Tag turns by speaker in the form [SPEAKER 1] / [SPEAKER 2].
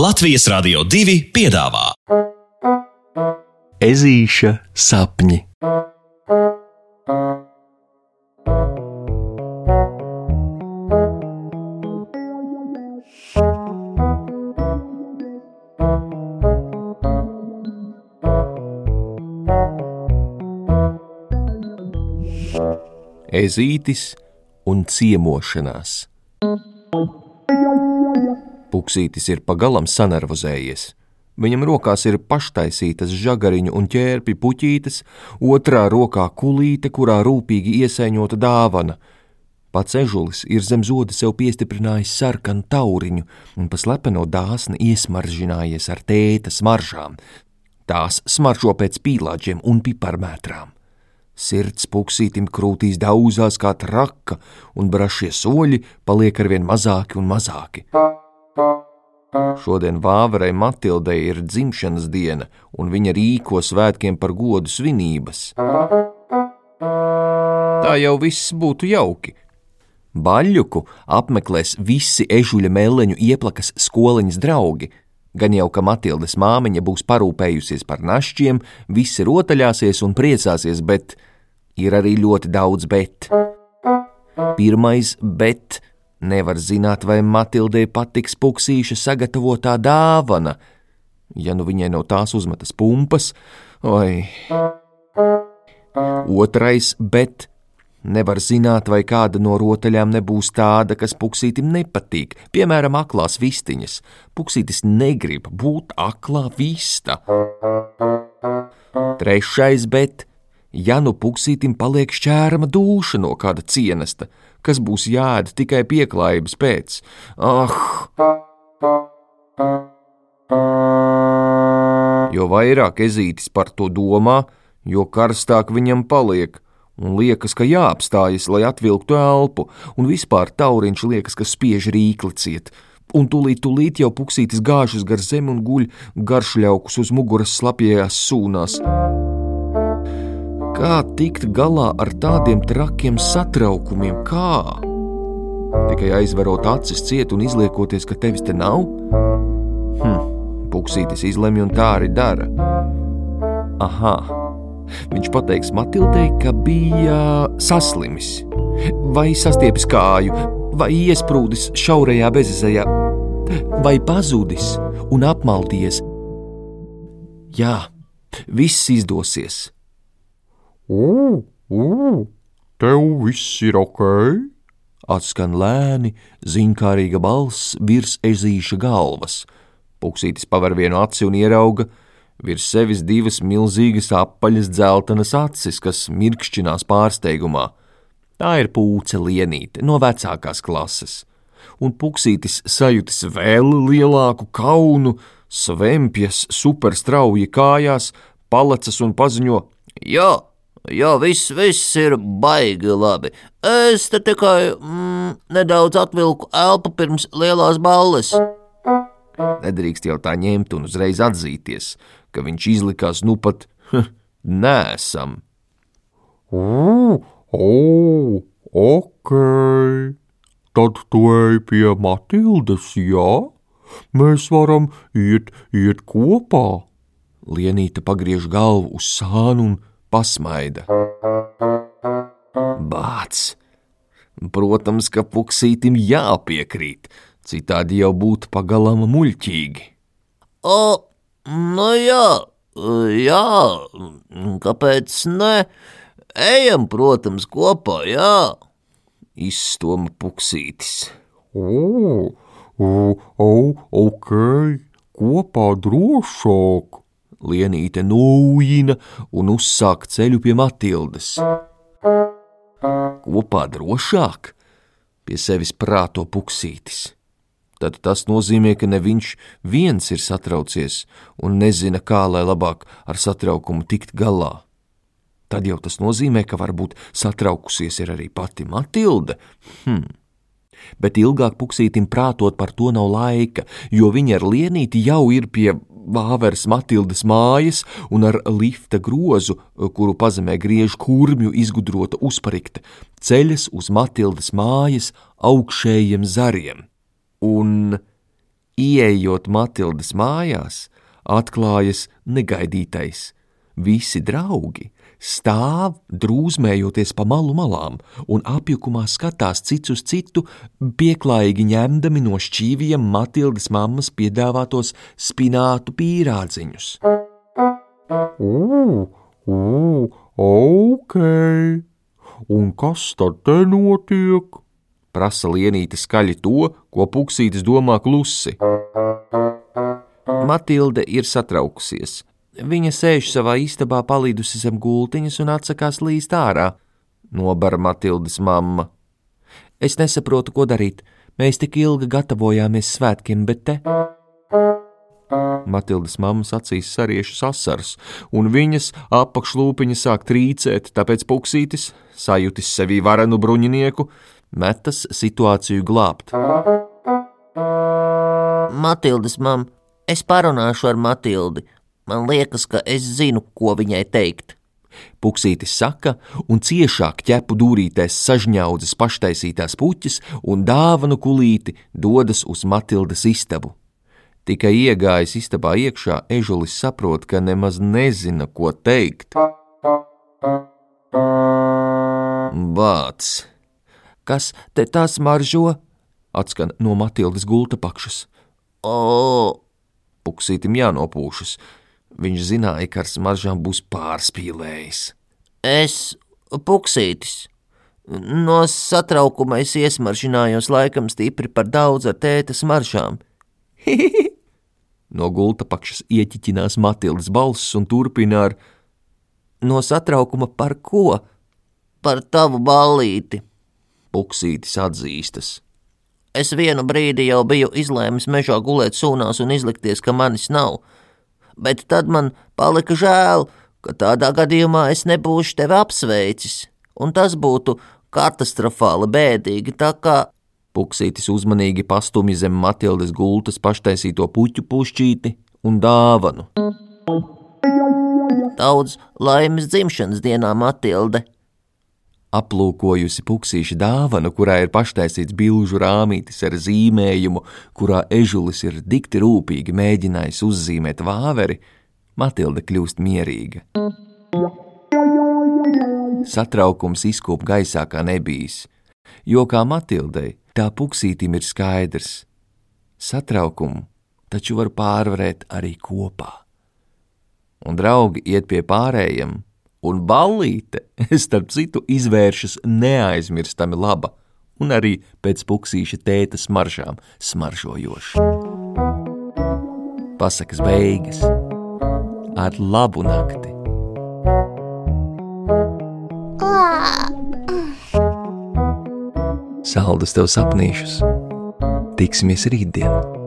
[SPEAKER 1] Latvijas Rādio 2 piedāvā
[SPEAKER 2] Ezīša sapņi. Ezītis un ciemošanās. Puksītis ir pagalam sanervozējies. Viņam rokās ir paštaisītas žagariņu un ķērpi puķītes, otrā rokā kulīte, kurā rūpīgi iesaiņota dāvana. Pats ežulis ir zem zoda sev piestiprinājis sarkanu tauriņu un pa slepeno dāsni iesmaržinājies ar tēta smaržām. Tās smaržo pēc pīlāģiem un piparmētrām. Sirds puksītim krūtīs daudzās kā traka, un brašie soļi paliek arvien mazāki un mazāki. Šodien Vāverai Matildei ir dzimšanas diena, un viņa rīko svētkiem par godu svinības. Tā jau viss būtu jauki. Baļķu apmeklēs visi ežuļa meleņu ieplakas skoliņas draugi. Gan jau, ka Matildes māmiņa būs parūpējusies par našķiem, visi rotaļāsies un priecāsies, bet ir arī ļoti daudz bet. Pirmais bet nevar zināt, vai Matildei patiks puksīša sagatavotā dāvana. Ja nu viņai no tās uzmetas pumpas, vai otrais bet Nevar zināt, vai kāda no rotaļām nebūs tāda, kas puksītim nepatīk, piemēram, aklās vistiņas. Puksītis negrib būt aklā vista. Trešais bet, ja nu puksītim paliek šķērama dūša no kāda cienesta, kas būs jāēd tikai pieklājības pēc. Ah! Jo vairāk ezītis par to domā, jo karstāk viņam paliek, un liekas, ka jāapstājas, lai atvilktu elpu, un vispār tauriņš liekas, ka spiež rīkli ciet. Un tūlīt, tūlīt jau puksītis gāžas gar zemi un guļ garšļaukus uz muguras slapjējās sūnās. Kā tikt galā ar tādiem trakiem satraukumiem? Kā? Tikai aizverot acis ciet un izliekoties, ka tevis te nav? Hm, puksītis izlemj un tā arī dara. Aha! Viņš pateiks Matildei, ka bija saslimis, vai sastiepis kāju, vai iesprūdis šaurajā bezizējā, vai pazudis un apmaldījies. Jā, viss izdosies.
[SPEAKER 3] Ugh, ugh, tev viss ir ok?
[SPEAKER 2] Atskan lēni, zinkārīga balss virs ezīša galvas. Puksītis paver vienu aci un ierauga, virs sevis divas milzīgas apaļas dzeltenas acis, kas mirkšķinās pārsteigumā. Tā ir pūce lienīte no vecākās klases, un puksītis sajūtis vēl lielāku kaunu, svempjas superstrauji kājās, palacas un paziņo:
[SPEAKER 4] Jā, jā, viss, viss ir baigi labi. Es te tikai mm, nedaudz atvilku elpu pirms lielās balles.
[SPEAKER 2] Nedrīkst jau tā ņemt un uzreiz atzīties, ka viņš izlikās nu pat nesam.
[SPEAKER 3] Oh, oh, ok. Tad tu ej pie Matildes, jā? Mēs varam iet, iet kopā.
[SPEAKER 2] Lienīte pagriež galvu uz sānu un pasmaida. Bāts! Protams, ka puksītim jāpiekrīt, citādi jau būtu pagalama muļķīgi.
[SPEAKER 4] O, nu jā, jā, kāpēc ne? Ejam, protams, kopā, jā.
[SPEAKER 2] Izstoma puksītis.
[SPEAKER 3] O, o, o, ok, kopā drošāk.
[SPEAKER 2] Lienīte nūjina un uzsāk ceļu pie Matildes. Kopā drošāk, pie sevis prāto puksītis. Tad tas nozīmē, ka ne viņš viens ir satraucies un nezina, kā lai labāk ar satraukumu tikt galā. Tad jau tas nozīmē, ka varbūt satraukusies ir arī pati Matilde. Hm. Bet ilgāk puksītim prātot par to nav laika, jo viņa ar lienīti jau ir pie Vāveres Matildes mājas un ar lifta grozu, kuru pazemē griež kurmju izgudrota uzparikte, ceļas uz Matildes mājas augšējiem zariem. Un Ieejot Matildas mājās, atklājas negaidītais. Visi draugi stāv drūzmējoties pa malu malām un apjukumā skatās cits uz citu, pieklājīgi ņemdami no šķīviem Matildas mammas piedāvātos spinātu pīrādziņus.
[SPEAKER 3] Ū, ū, ok. Un kas tad te notiek?
[SPEAKER 2] Prasa Lienīte skaļi to, ko Puksītis domā klusi. Matilde ir satraukusies. Viņa sēž savā istabā, palīdusi zem gultiņas un atsakās līst ārā. Nobara Matildes mamma. Es nesaprotu, ko darīt. Mēs tik ilgi gatavojāmies svētkiem, bet te. Matildes mammas acīs sariešas asaras, un viņas apakšlūpiņa sāk trīcēt, tāpēc puksītis, sajūtis sevī varenu bruņinieku, metas situāciju glābt.
[SPEAKER 4] Matildes mam, es parunāšu ar Matildi. Man liekas, ka es zinu, ko viņai teikt.
[SPEAKER 2] Puksītis saka, un ciešāk ķepu dūrītēs sažņaudzes paštaisītās puķis un dāvanu kulīti dodas uz Matildas istabu. Tikai iegājis istabā iekšā, ežulis saprot, ka nemaz nezina, ko teikt. Vāts! Kas te tas maržo? Atskan no Matildas gulta pakšas.
[SPEAKER 4] O,
[SPEAKER 2] Puksītim jānopūšas. Viņš zināja, ka ar smaržām būs pārspīlējis.
[SPEAKER 4] es, puksītis. No satraukuma es iesmaržinājos laikam stipri par daudz ar tēta smaržām.
[SPEAKER 2] No gulta pakšas ieķiķinās Matildas balss un turpina ar: No satraukuma par ko?
[SPEAKER 4] Par tavu ballīti.
[SPEAKER 2] Puksītis atzīstas.
[SPEAKER 4] Es vienu brīdi jau biju izlēmis mežā gulēt sūnās un izlikties, ka manis nav. Bet tad man palika žēl, ka tādā gadījumā es nebūšu tevi apsveicis, un tas būtu katastrofāli bēdīgi, tā kā
[SPEAKER 2] Puksītis uzmanīgi pastumj zem Matildas gultas paštaisīto puķu pušķīti un dāvanu.
[SPEAKER 4] daudz laimes dzimšanas dienā Matilde.
[SPEAKER 2] Aplūkojusi puksīša dāvanu, kurā ir paštaisīts bilžu rāmītis ar zīmējumu, kurā ežulis ir dikti rūpīgi mēģinājis uzzīmēt vāveri, Matilda kļūst mierīga. Satraukums izkūp gaisā kā nebijis, jo kā Matildei, tā puksītim ir skaidrs. Satraukumu taču var pārvarēt arī kopā. Un draugi iet pie pārējiem, un ballīte, starp citu, izvēršas neaizmirstami laba, un arī pēc puksīša tēta smaržām smaržojoša. Pasakas beigas ar labu nakti! Saldus tev sapnīšus! Tiksimies rītdien!